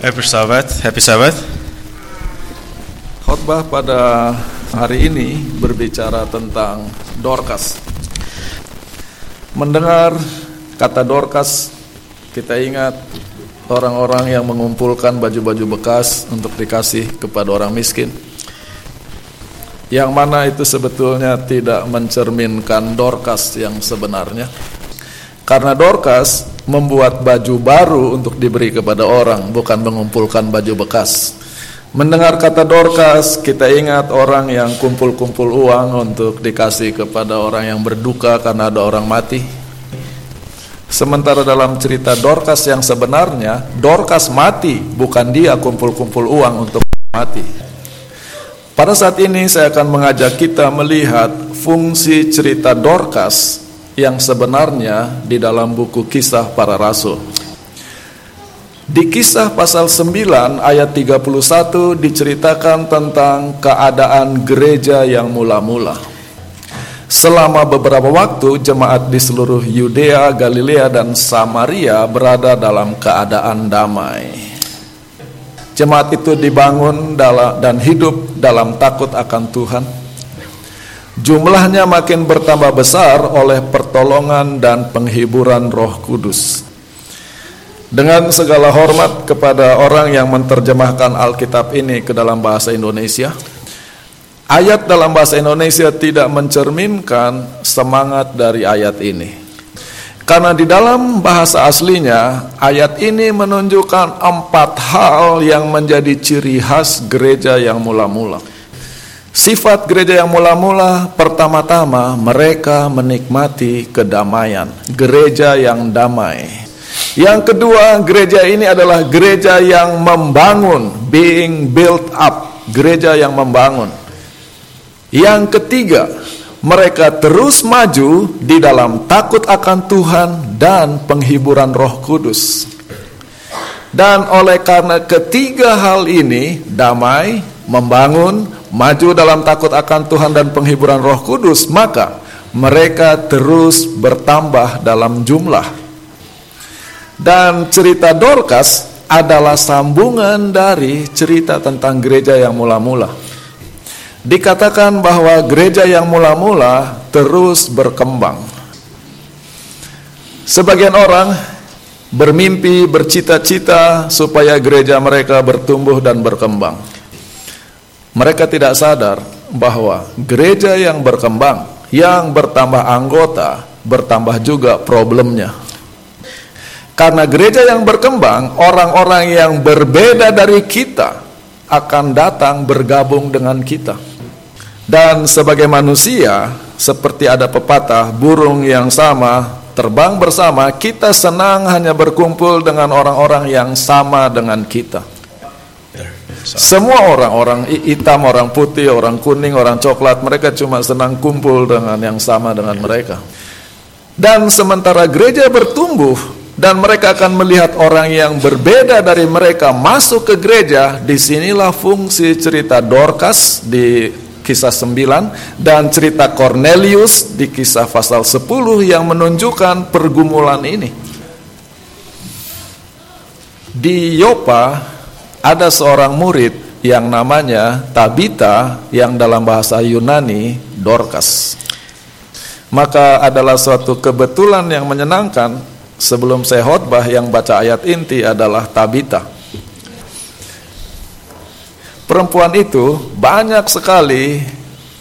Happy Sabat, Happy Sabat. Khotbah pada hari ini berbicara tentang Dorcas. Mendengar kata Dorcas, kita ingat orang-orang yang mengumpulkan baju-baju bekas untuk dikasih kepada orang miskin. Yang mana itu sebetulnya tidak mencerminkan Dorcas yang sebenarnya. Karena Dorcas membuat baju baru untuk diberi kepada orang, bukan mengumpulkan baju bekas. Mendengar kata Dorcas, kita ingat orang yang kumpul-kumpul uang untuk dikasih kepada orang yang berduka karena ada orang mati. Sementara dalam cerita Dorcas yang sebenarnya, Dorcas mati, bukan dia kumpul-kumpul uang untuk mati. Pada saat ini saya akan mengajak kita melihat fungsi cerita Dorcas yang sebenarnya di dalam buku kisah para rasul. Di kisah pasal 9 ayat 31 diceritakan tentang keadaan gereja yang mula-mula. Selama beberapa waktu jemaat di seluruh Yudea, Galilea dan Samaria berada dalam keadaan damai. Jemaat itu dibangun dan hidup dalam takut akan Tuhan Jumlahnya makin bertambah besar oleh pertolongan dan penghiburan Roh Kudus. Dengan segala hormat kepada orang yang menerjemahkan Alkitab ini ke dalam bahasa Indonesia, ayat dalam bahasa Indonesia tidak mencerminkan semangat dari ayat ini. Karena di dalam bahasa aslinya, ayat ini menunjukkan empat hal yang menjadi ciri khas gereja yang mula-mula. Sifat gereja yang mula-mula pertama-tama mereka menikmati kedamaian, gereja yang damai. Yang kedua, gereja ini adalah gereja yang membangun, being built up, gereja yang membangun. Yang ketiga, mereka terus maju di dalam takut akan Tuhan dan penghiburan Roh Kudus. Dan oleh karena ketiga hal ini, damai, membangun, maju dalam takut akan Tuhan dan penghiburan Roh Kudus, maka mereka terus bertambah dalam jumlah. Dan cerita Dorcas adalah sambungan dari cerita tentang gereja yang mula-mula. Dikatakan bahwa gereja yang mula-mula terus berkembang. Sebagian orang bermimpi, bercita-cita supaya gereja mereka bertumbuh dan berkembang. Mereka tidak sadar bahwa gereja yang berkembang, yang bertambah anggota, bertambah juga problemnya. Karena gereja yang berkembang, orang-orang yang berbeda dari kita akan datang bergabung dengan kita. Dan sebagai manusia, seperti ada pepatah, burung yang sama terbang bersama, kita senang hanya berkumpul dengan orang-orang yang sama dengan kita. Semua orang, orang hitam, orang putih, orang kuning, orang coklat, mereka cuma senang kumpul dengan yang sama dengan mereka. Dan sementara gereja bertumbuh dan mereka akan melihat orang yang berbeda dari mereka masuk ke gereja, di sinilah fungsi cerita Dorcas di kisah 9 dan cerita Cornelius di kisah pasal 10 yang menunjukkan pergumulan ini. Di Yopa ada seorang murid yang namanya Tabita yang dalam bahasa Yunani Dorcas. Maka adalah suatu kebetulan yang menyenangkan sebelum saya khotbah yang baca ayat inti adalah Tabita. Perempuan itu banyak sekali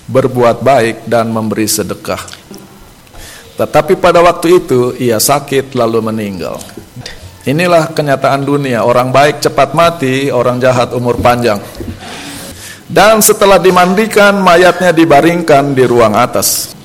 berbuat baik dan memberi sedekah. Tetapi pada waktu itu ia sakit lalu meninggal. Inilah kenyataan dunia, orang baik cepat mati, orang jahat umur panjang. Dan setelah dimandikan, mayatnya dibaringkan di ruang atas.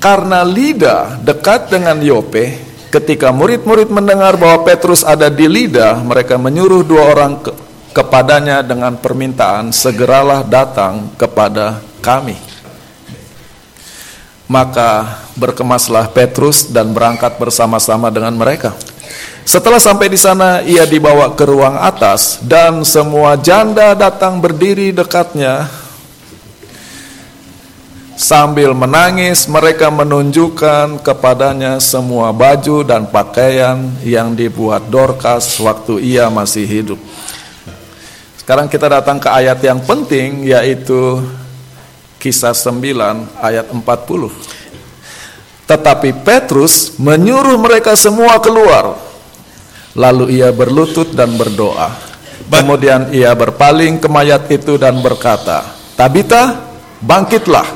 Karena Lida dekat dengan Yope, ketika murid-murid mendengar bahwa Petrus ada di Lida, mereka menyuruh dua orang ke kepadanya dengan permintaan, segeralah datang kepada kami. Maka berkemaslah Petrus dan berangkat bersama-sama dengan mereka. Setelah sampai di sana, ia dibawa ke ruang atas dan semua janda datang berdiri dekatnya. Sambil menangis mereka menunjukkan kepadanya semua baju dan pakaian yang dibuat Dorcas waktu ia masih hidup. Sekarang kita datang ke ayat yang penting yaitu kisah 9 ayat 40. Tetapi Petrus menyuruh mereka semua keluar. Lalu ia berlutut dan berdoa. Kemudian ia berpaling ke mayat itu dan berkata, Tabita, bangkitlah.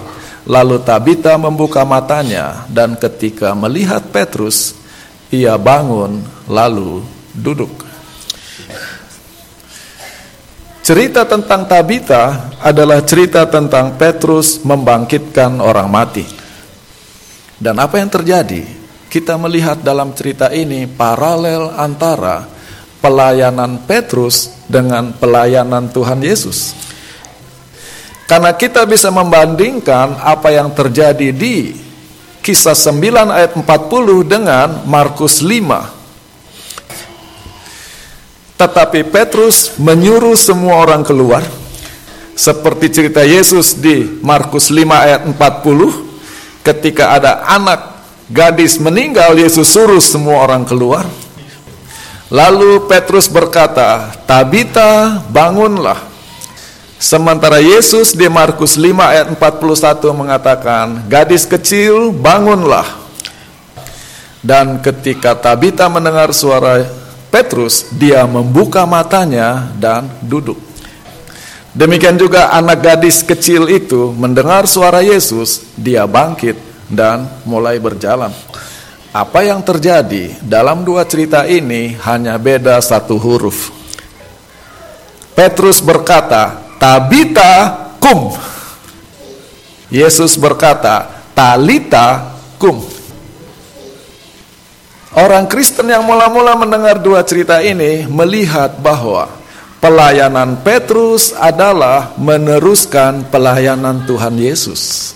Lalu Tabita membuka matanya dan ketika melihat Petrus, ia bangun lalu duduk. Cerita tentang Tabita adalah cerita tentang Petrus membangkitkan orang mati. Dan apa yang terjadi? Kita melihat dalam cerita ini paralel antara pelayanan Petrus dengan pelayanan Tuhan Yesus. Karena kita bisa membandingkan apa yang terjadi di kisah 9 ayat 40 dengan Markus 5. Tetapi Petrus menyuruh semua orang keluar seperti cerita Yesus di Markus 5 ayat 40 ketika ada anak gadis meninggal Yesus suruh semua orang keluar. Lalu Petrus berkata, "Tabita, bangunlah." Sementara Yesus di Markus 5 ayat 41 mengatakan, "Gadis kecil, bangunlah." Dan ketika Tabita mendengar suara Petrus, dia membuka matanya dan duduk. Demikian juga anak gadis kecil itu mendengar suara Yesus, dia bangkit dan mulai berjalan. Apa yang terjadi dalam dua cerita ini hanya beda satu huruf. Petrus berkata, Tabita kum. Yesus berkata, Talita kum. Orang Kristen yang mula-mula mendengar dua cerita ini melihat bahwa pelayanan Petrus adalah meneruskan pelayanan Tuhan Yesus.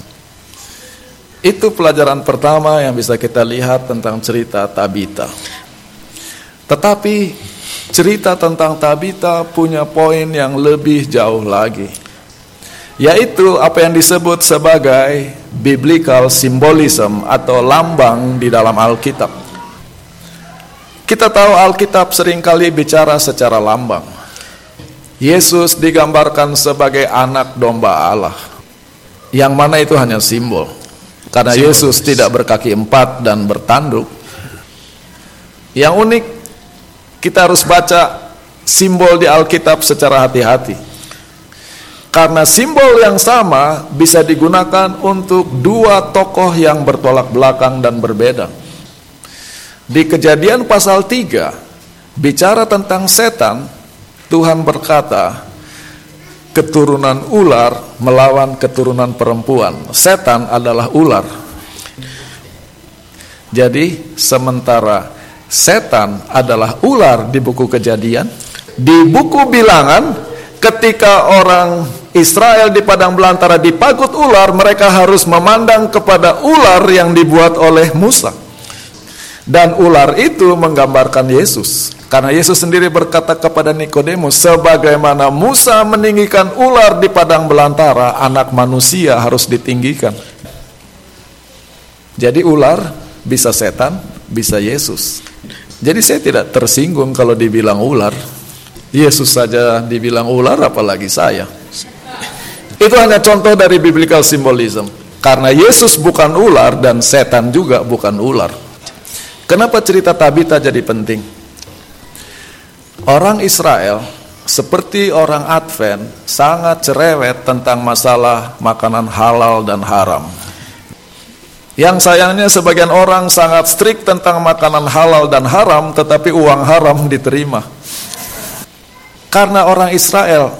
Itu pelajaran pertama yang bisa kita lihat tentang cerita Tabita. Tetapi cerita tentang Tabita punya poin yang lebih jauh lagi. Yaitu apa yang disebut sebagai biblical symbolism atau lambang di dalam Alkitab. Kita tahu Alkitab sering kali bicara secara lambang. Yesus digambarkan sebagai anak domba Allah. Yang mana itu hanya simbol. Karena Yesus tidak berkaki empat dan bertanduk. Yang unik kita harus baca simbol di Alkitab secara hati-hati. Karena simbol yang sama bisa digunakan untuk dua tokoh yang bertolak belakang dan berbeda. Di kejadian pasal 3, bicara tentang setan, Tuhan berkata, keturunan ular melawan keturunan perempuan. Setan adalah ular. Jadi sementara setan adalah ular di buku kejadian. Di buku bilangan, ketika orang Israel di padang belantara dipagut ular, mereka harus memandang kepada ular yang dibuat oleh Musa. Dan ular itu menggambarkan Yesus. Karena Yesus sendiri berkata kepada Nikodemus, sebagaimana Musa meninggikan ular di padang belantara, anak manusia harus ditinggikan. Jadi ular bisa setan, bisa Yesus. Jadi saya tidak tersinggung kalau dibilang ular. Yesus saja dibilang ular apalagi saya. Itu hanya contoh dari biblical symbolism. Karena Yesus bukan ular dan setan juga bukan ular. Kenapa cerita Tabita jadi penting? Orang Israel seperti orang Advent sangat cerewet tentang masalah makanan halal dan haram. Yang sayangnya sebagian orang sangat strict tentang makanan halal dan haram tetapi uang haram diterima. Karena orang Israel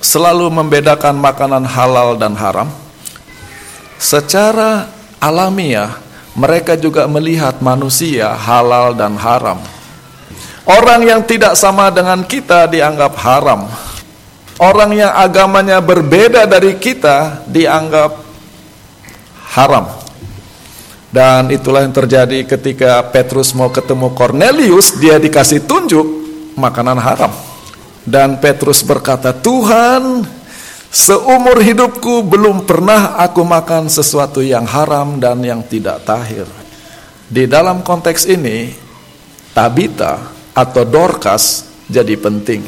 selalu membedakan makanan halal dan haram. Secara alamiah mereka juga melihat manusia halal dan haram. Orang yang tidak sama dengan kita dianggap haram. Orang yang agamanya berbeda dari kita dianggap haram. Dan itulah yang terjadi ketika Petrus mau ketemu Cornelius, dia dikasih tunjuk makanan haram. Dan Petrus berkata, "Tuhan, Seumur hidupku belum pernah aku makan sesuatu yang haram dan yang tidak tahir. Di dalam konteks ini, Tabita atau Dorcas jadi penting.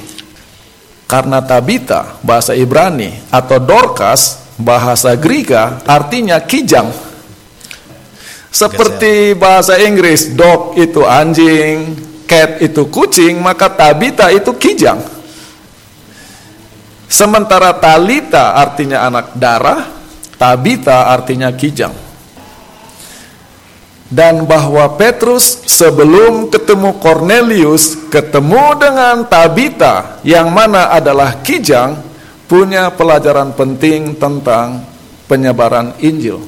Karena Tabita bahasa Ibrani atau Dorcas bahasa Greka artinya kijang. Seperti bahasa Inggris dog itu anjing, cat itu kucing, maka Tabita itu kijang. Sementara Talita artinya anak darah, Tabita artinya kijang. Dan bahwa Petrus sebelum ketemu Cornelius, ketemu dengan Tabita yang mana adalah kijang, punya pelajaran penting tentang penyebaran Injil.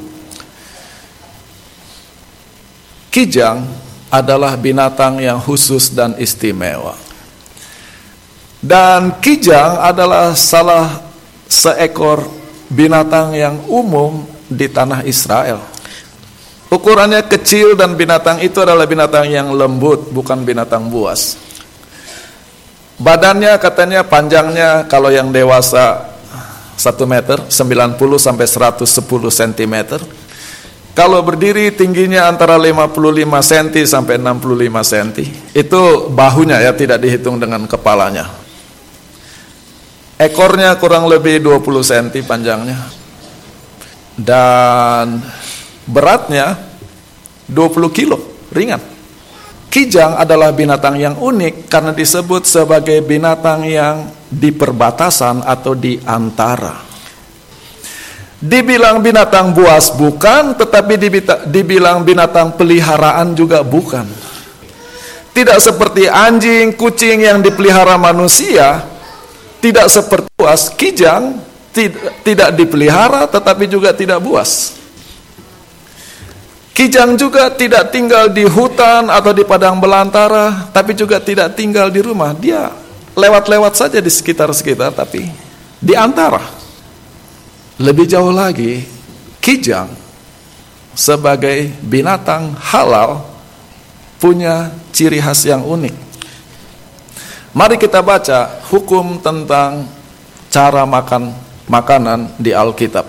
Kijang adalah binatang yang khusus dan istimewa. Dan kijang adalah salah seekor binatang yang umum di tanah Israel. Ukurannya kecil dan binatang itu adalah binatang yang lembut, bukan binatang buas. Badannya katanya panjangnya kalau yang dewasa 1 meter, 90 sampai 110 cm. Kalau berdiri tingginya antara 55 cm sampai 65 cm. Itu bahunya ya, tidak dihitung dengan kepalanya. Ekornya kurang lebih 20 cm panjangnya. Dan beratnya 20 kilo, ringan. Kijang adalah binatang yang unik karena disebut sebagai binatang yang di perbatasan atau di antara. Dibilang binatang buas bukan, tetapi dibilang binatang peliharaan juga bukan. Tidak seperti anjing, kucing yang dipelihara manusia, tidak seperti buas, kijang tidak, tidak dipelihara tetapi juga tidak buas. Kijang juga tidak tinggal di hutan atau di padang belantara, tapi juga tidak tinggal di rumah. Dia lewat-lewat saja di sekitar-sekitar, tapi di antara. Lebih jauh lagi, kijang sebagai binatang halal punya ciri khas yang unik. Mari kita baca hukum tentang cara makan makanan di Alkitab.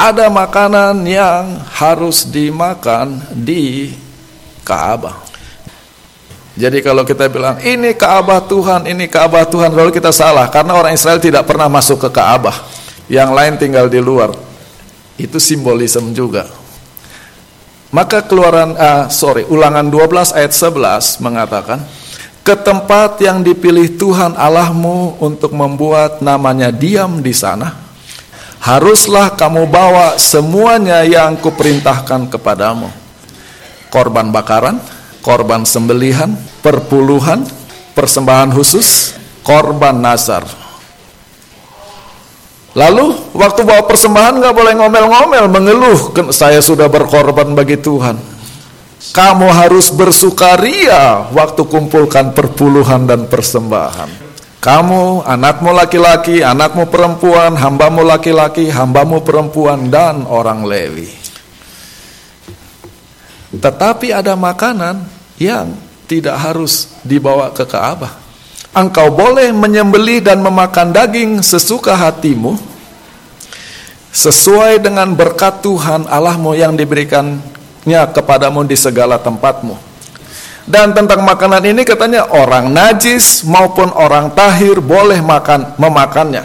Ada makanan yang harus dimakan di Ka'bah. Jadi kalau kita bilang ini Ka'bah Tuhan, ini Ka'bah Tuhan, lalu kita salah karena orang Israel tidak pernah masuk ke Ka'bah. Yang lain tinggal di luar. Itu simbolisme juga. Maka keluaran uh, sorry, Ulangan 12 ayat 11 mengatakan ke tempat yang dipilih Tuhan Allahmu untuk membuat namanya diam di sana, haruslah kamu bawa semuanya yang kuperintahkan kepadamu. Korban bakaran, korban sembelihan, perpuluhan, persembahan khusus, korban nazar. Lalu waktu bawa persembahan nggak boleh ngomel-ngomel, mengeluh, saya sudah berkorban bagi Tuhan. Kamu harus bersukaria waktu kumpulkan perpuluhan dan persembahan. Kamu, anakmu laki-laki, anakmu perempuan, hambamu laki-laki, hambamu perempuan, dan orang Lewi. Tetapi ada makanan yang tidak harus dibawa ke Ka'bah. Engkau boleh menyembelih dan memakan daging sesuka hatimu, sesuai dengan berkat Tuhan Allahmu yang diberikan nya kepadamu di segala tempatmu. Dan tentang makanan ini katanya orang najis maupun orang tahir boleh makan memakannya.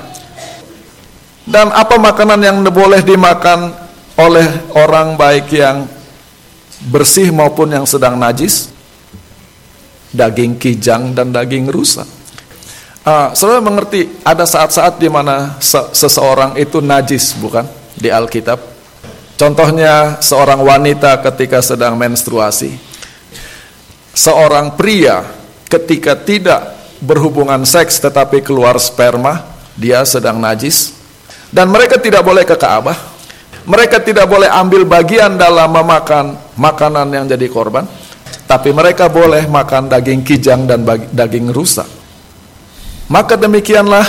Dan apa makanan yang boleh dimakan oleh orang baik yang bersih maupun yang sedang najis? Daging kijang dan daging rusa. Uh, saudara mengerti ada saat-saat di mana se seseorang itu najis bukan di Alkitab? Contohnya seorang wanita ketika sedang menstruasi. Seorang pria ketika tidak berhubungan seks tetapi keluar sperma, dia sedang najis. Dan mereka tidak boleh ke Ka'bah. Mereka tidak boleh ambil bagian dalam memakan makanan yang jadi korban. Tapi mereka boleh makan daging kijang dan daging rusa. Maka demikianlah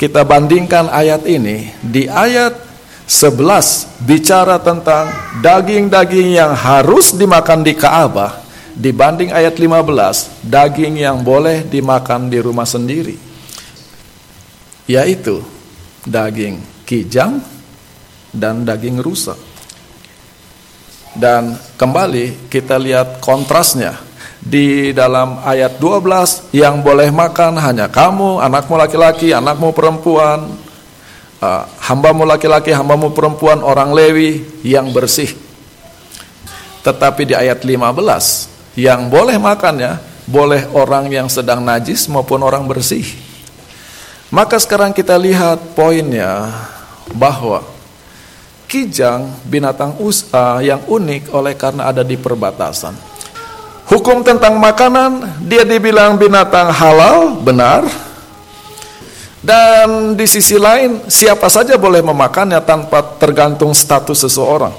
kita bandingkan ayat ini di ayat 11 bicara tentang daging-daging yang harus dimakan di Ka'bah dibanding ayat 15 daging yang boleh dimakan di rumah sendiri. Yaitu daging kijang dan daging rusa. Dan kembali kita lihat kontrasnya di dalam ayat 12 yang boleh makan hanya kamu, anakmu laki-laki, anakmu perempuan, uh, hambamu laki-laki, hambamu perempuan, orang Lewi yang bersih. Tetapi di ayat 15 yang boleh makannya boleh orang yang sedang najis maupun orang bersih. Maka sekarang kita lihat poinnya bahwa kijang binatang usa yang unik oleh karena ada di perbatasan. Hukum tentang makanan dia dibilang binatang halal, benar. Dan di sisi lain siapa saja boleh memakannya tanpa tergantung status seseorang.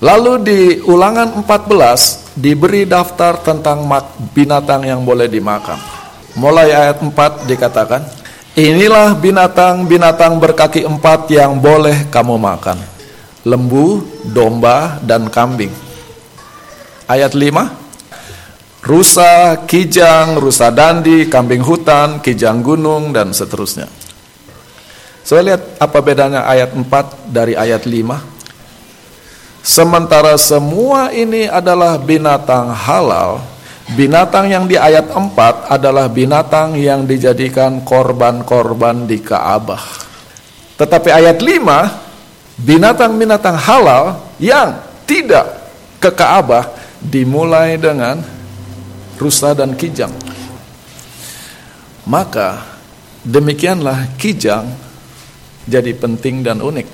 Lalu di ulangan 14 diberi daftar tentang binatang yang boleh dimakan. Mulai ayat 4 dikatakan, Inilah binatang-binatang berkaki empat yang boleh kamu makan. Lembu, domba, dan kambing. Ayat 5. Rusa, kijang, rusa dandi, kambing hutan, kijang gunung, dan seterusnya. Saya lihat apa bedanya ayat 4 dari ayat 5. Sementara semua ini adalah binatang halal, Binatang yang di ayat 4 adalah binatang yang dijadikan korban-korban di Ka'bah. Tetapi ayat 5, binatang-binatang halal yang tidak ke Ka'bah dimulai dengan rusa dan kijang. Maka demikianlah kijang jadi penting dan unik.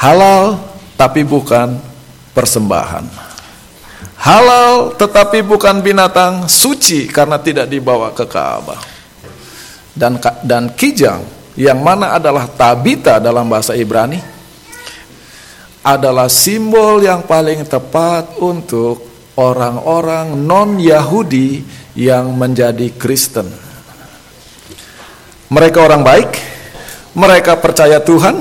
Halal tapi bukan persembahan. Halal tetapi bukan binatang suci karena tidak dibawa ke Ka'bah. Dan dan kijang yang mana adalah tabita dalam bahasa Ibrani adalah simbol yang paling tepat untuk orang-orang non-Yahudi yang menjadi Kristen. Mereka orang baik, mereka percaya Tuhan,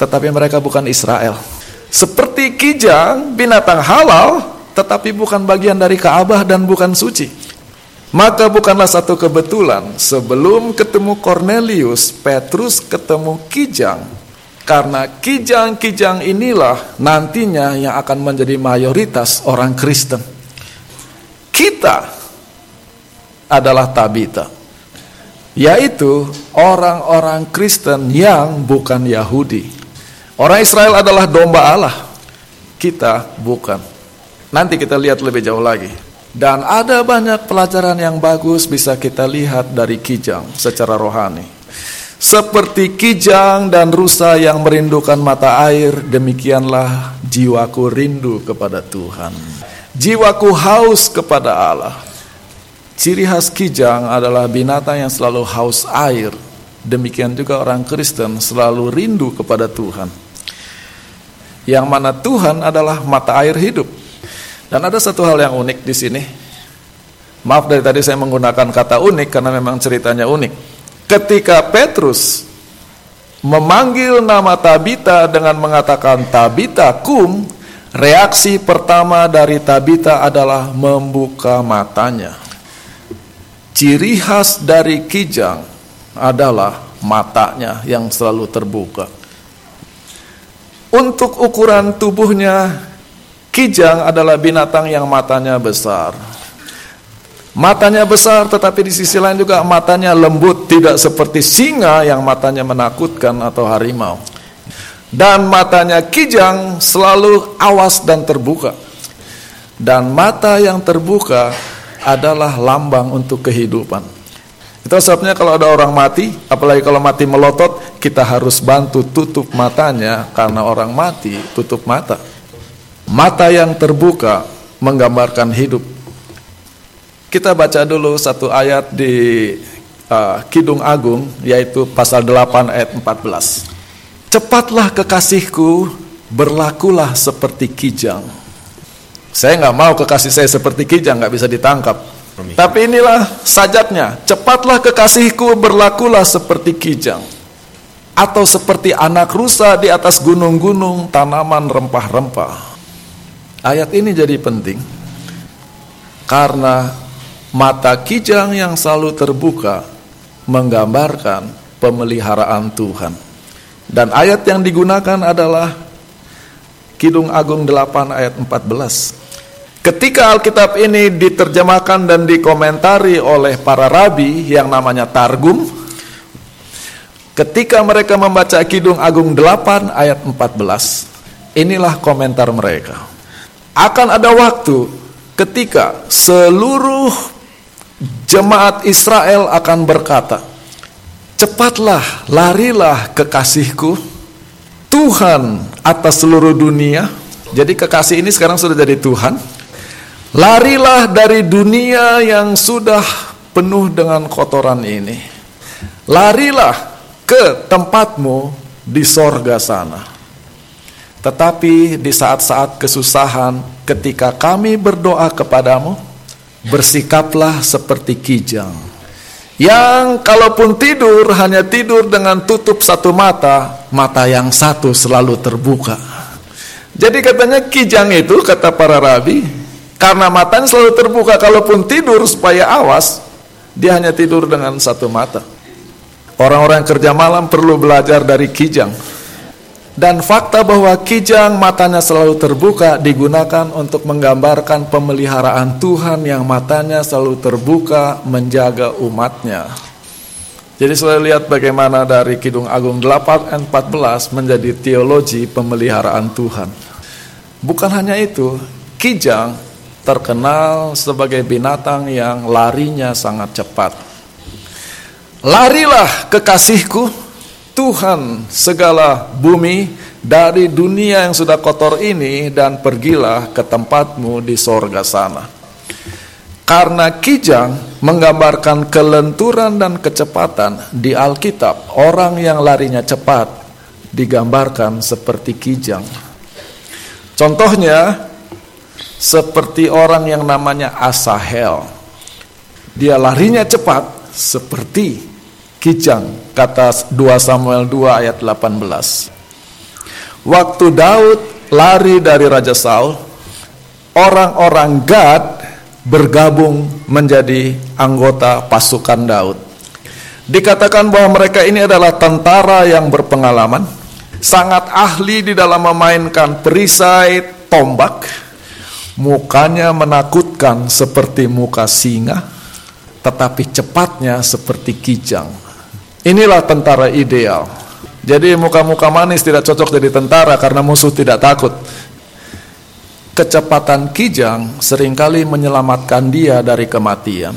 tetapi mereka bukan Israel. Seperti kijang, binatang halal, tetapi bukan bagian dari Ka'bah dan bukan suci. Maka bukanlah satu kebetulan sebelum ketemu Cornelius, Petrus ketemu Kijang. Karena kijang-kijang inilah nantinya yang akan menjadi mayoritas orang Kristen. Kita adalah Tabita, yaitu orang-orang Kristen yang bukan Yahudi. Orang Israel adalah domba Allah, kita bukan. Nanti kita lihat lebih jauh lagi. Dan ada banyak pelajaran yang bagus bisa kita lihat dari kijang secara rohani. Seperti kijang dan rusa yang merindukan mata air, demikianlah jiwaku rindu kepada Tuhan. Jiwaku haus kepada Allah. Ciri khas kijang adalah binatang yang selalu haus air. Demikian juga orang Kristen selalu rindu kepada Tuhan. Yang mana Tuhan adalah mata air hidup. Dan ada satu hal yang unik di sini. Maaf dari tadi saya menggunakan kata unik karena memang ceritanya unik. Ketika Petrus memanggil nama Tabita dengan mengatakan Tabita kum, reaksi pertama dari Tabita adalah membuka matanya. Ciri khas dari kijang adalah matanya yang selalu terbuka. Untuk ukuran tubuhnya Kijang adalah binatang yang matanya besar. Matanya besar tetapi di sisi lain juga matanya lembut, tidak seperti singa yang matanya menakutkan atau harimau. Dan matanya kijang selalu awas dan terbuka. Dan mata yang terbuka adalah lambang untuk kehidupan. Itu sebabnya kalau ada orang mati, apalagi kalau mati melotot, kita harus bantu tutup matanya karena orang mati tutup mata. Mata yang terbuka menggambarkan hidup. Kita baca dulu satu ayat di uh, Kidung Agung yaitu pasal 8 ayat 14. Cepatlah kekasihku, berlakulah seperti kijang. Saya nggak mau kekasih saya seperti kijang, nggak bisa ditangkap. Tapi inilah sajatnya, cepatlah kekasihku, berlakulah seperti kijang. Atau seperti anak rusa di atas gunung-gunung, tanaman rempah-rempah. Ayat ini jadi penting karena mata kijang yang selalu terbuka menggambarkan pemeliharaan Tuhan. Dan ayat yang digunakan adalah Kidung Agung 8 ayat 14. Ketika Alkitab ini diterjemahkan dan dikomentari oleh para rabi yang namanya Targum, ketika mereka membaca Kidung Agung 8 ayat 14, inilah komentar mereka. Akan ada waktu ketika seluruh jemaat Israel akan berkata, Cepatlah, larilah kekasihku, Tuhan atas seluruh dunia. Jadi kekasih ini sekarang sudah jadi Tuhan. Larilah dari dunia yang sudah penuh dengan kotoran ini. Larilah ke tempatmu di sorga sana. Tetapi di saat-saat kesusahan, ketika kami berdoa kepadamu, bersikaplah seperti kijang yang kalaupun tidur hanya tidur dengan tutup satu mata, mata yang satu selalu terbuka. Jadi katanya kijang itu kata para rabi, karena matanya selalu terbuka, kalaupun tidur supaya awas, dia hanya tidur dengan satu mata. Orang-orang kerja malam perlu belajar dari kijang. Dan fakta bahwa kijang matanya selalu terbuka digunakan untuk menggambarkan pemeliharaan Tuhan yang matanya selalu terbuka menjaga umatnya. Jadi saya lihat bagaimana dari Kidung Agung 8 dan 14 menjadi teologi pemeliharaan Tuhan. Bukan hanya itu, kijang terkenal sebagai binatang yang larinya sangat cepat. Larilah kekasihku, Tuhan segala bumi dari dunia yang sudah kotor ini dan pergilah ke tempatmu di sorga sana. Karena kijang menggambarkan kelenturan dan kecepatan di Alkitab, orang yang larinya cepat digambarkan seperti kijang. Contohnya seperti orang yang namanya Asahel. Dia larinya cepat seperti kijang kata 2 Samuel 2 ayat 18 waktu Daud lari dari Raja Saul orang-orang Gad bergabung menjadi anggota pasukan Daud. Dikatakan bahwa mereka ini adalah tentara yang berpengalaman sangat ahli di dalam memainkan perisai tombak mukanya menakutkan seperti muka singa tetapi cepatnya seperti kijang Inilah tentara ideal. Jadi muka-muka manis tidak cocok jadi tentara karena musuh tidak takut. Kecepatan kijang sering kali menyelamatkan dia dari kematian.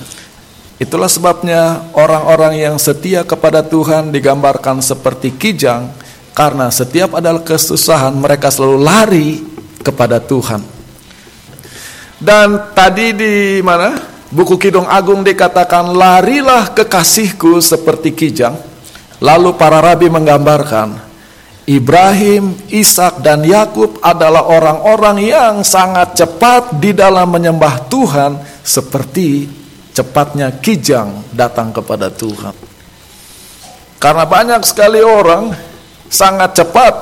Itulah sebabnya orang-orang yang setia kepada Tuhan digambarkan seperti kijang karena setiap ada kesusahan mereka selalu lari kepada Tuhan. Dan tadi di mana? Buku Kidung Agung dikatakan larilah kekasihku seperti kijang. Lalu para rabi menggambarkan Ibrahim, Ishak dan Yakub adalah orang-orang yang sangat cepat di dalam menyembah Tuhan seperti cepatnya kijang datang kepada Tuhan. Karena banyak sekali orang sangat cepat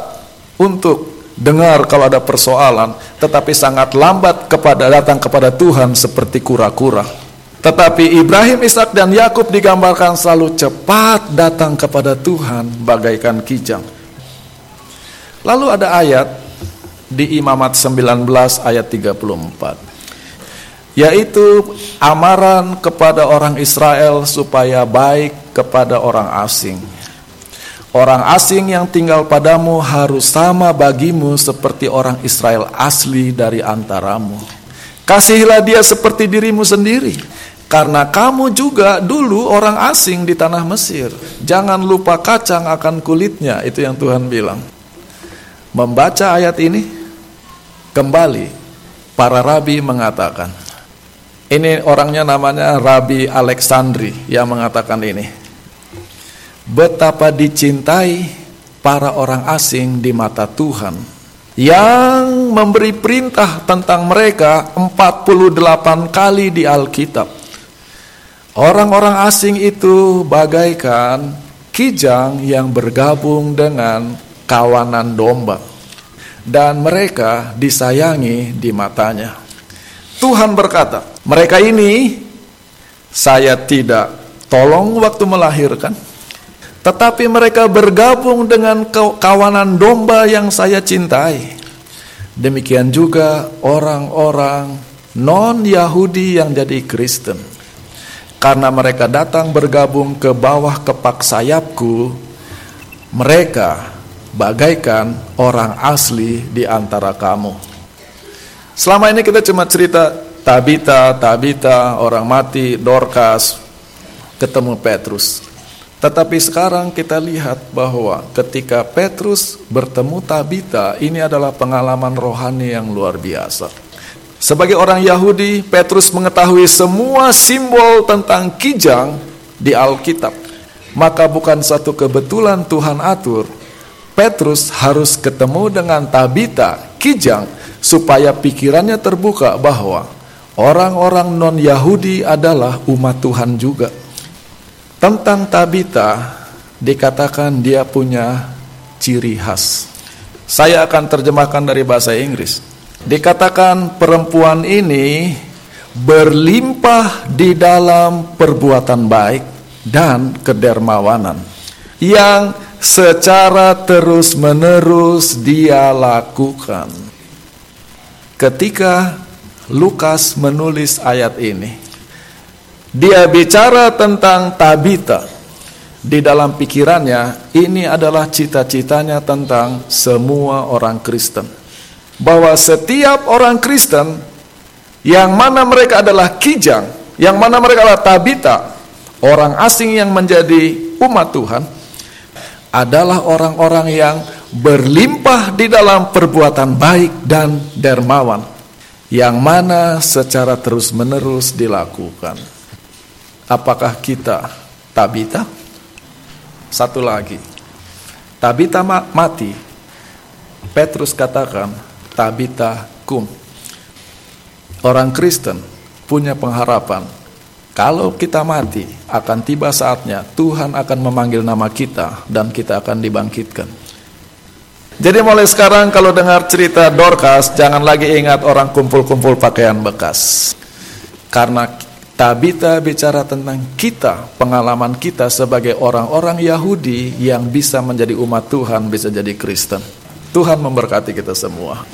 untuk dengar kalau ada persoalan, tetapi sangat lambat kepada datang kepada Tuhan seperti kura-kura. Tetapi Ibrahim, Ishak dan Yakub digambarkan selalu cepat datang kepada Tuhan bagaikan kijang. Lalu ada ayat di Imamat 19 ayat 34 yaitu amaran kepada orang Israel supaya baik kepada orang asing. Orang asing yang tinggal padamu harus sama bagimu seperti orang Israel asli dari antaramu. Kasihilah dia seperti dirimu sendiri. Karena kamu juga dulu orang asing di tanah Mesir. Jangan lupa kacang akan kulitnya, itu yang Tuhan bilang. Membaca ayat ini, kembali para rabi mengatakan, ini orangnya namanya Rabi Alexandri yang mengatakan ini betapa dicintai para orang asing di mata Tuhan yang memberi perintah tentang mereka 48 kali di Alkitab. Orang-orang asing itu bagaikan kijang yang bergabung dengan kawanan domba dan mereka disayangi di matanya. Tuhan berkata, mereka ini saya tidak tolong waktu melahirkan, tetapi mereka bergabung dengan kawanan domba yang saya cintai. Demikian juga orang-orang non-Yahudi yang jadi Kristen. Karena mereka datang bergabung ke bawah kepak sayapku, mereka bagaikan orang asli di antara kamu. Selama ini kita cuma cerita Tabita, Tabita, orang mati, Dorcas, ketemu Petrus. Tetapi sekarang kita lihat bahwa ketika Petrus bertemu Tabita, ini adalah pengalaman rohani yang luar biasa. Sebagai orang Yahudi, Petrus mengetahui semua simbol tentang kijang di Alkitab. Maka bukan satu kebetulan Tuhan atur, Petrus harus ketemu dengan Tabita, kijang, supaya pikirannya terbuka bahwa orang-orang non-Yahudi adalah umat Tuhan juga. Tentang Tabita dikatakan dia punya ciri khas. Saya akan terjemahkan dari bahasa Inggris. Dikatakan perempuan ini berlimpah di dalam perbuatan baik dan kedermawanan yang secara terus-menerus dia lakukan. Ketika Lukas menulis ayat ini, dia bicara tentang Tabita. Di dalam pikirannya, ini adalah cita-citanya tentang semua orang Kristen. Bahwa setiap orang Kristen yang mana mereka adalah kijang, yang mana mereka adalah Tabita, orang asing yang menjadi umat Tuhan, adalah orang-orang yang berlimpah di dalam perbuatan baik dan dermawan, yang mana secara terus-menerus dilakukan. Apakah kita Tabita? Satu lagi. Tabita mati. Petrus katakan Tabita kum. Orang Kristen punya pengharapan kalau kita mati akan tiba saatnya Tuhan akan memanggil nama kita dan kita akan dibangkitkan. Jadi mulai sekarang kalau dengar cerita Dorcas jangan lagi ingat orang kumpul-kumpul pakaian bekas. Karena Tabita bicara tentang kita, pengalaman kita sebagai orang-orang Yahudi yang bisa menjadi umat Tuhan, bisa jadi Kristen. Tuhan memberkati kita semua.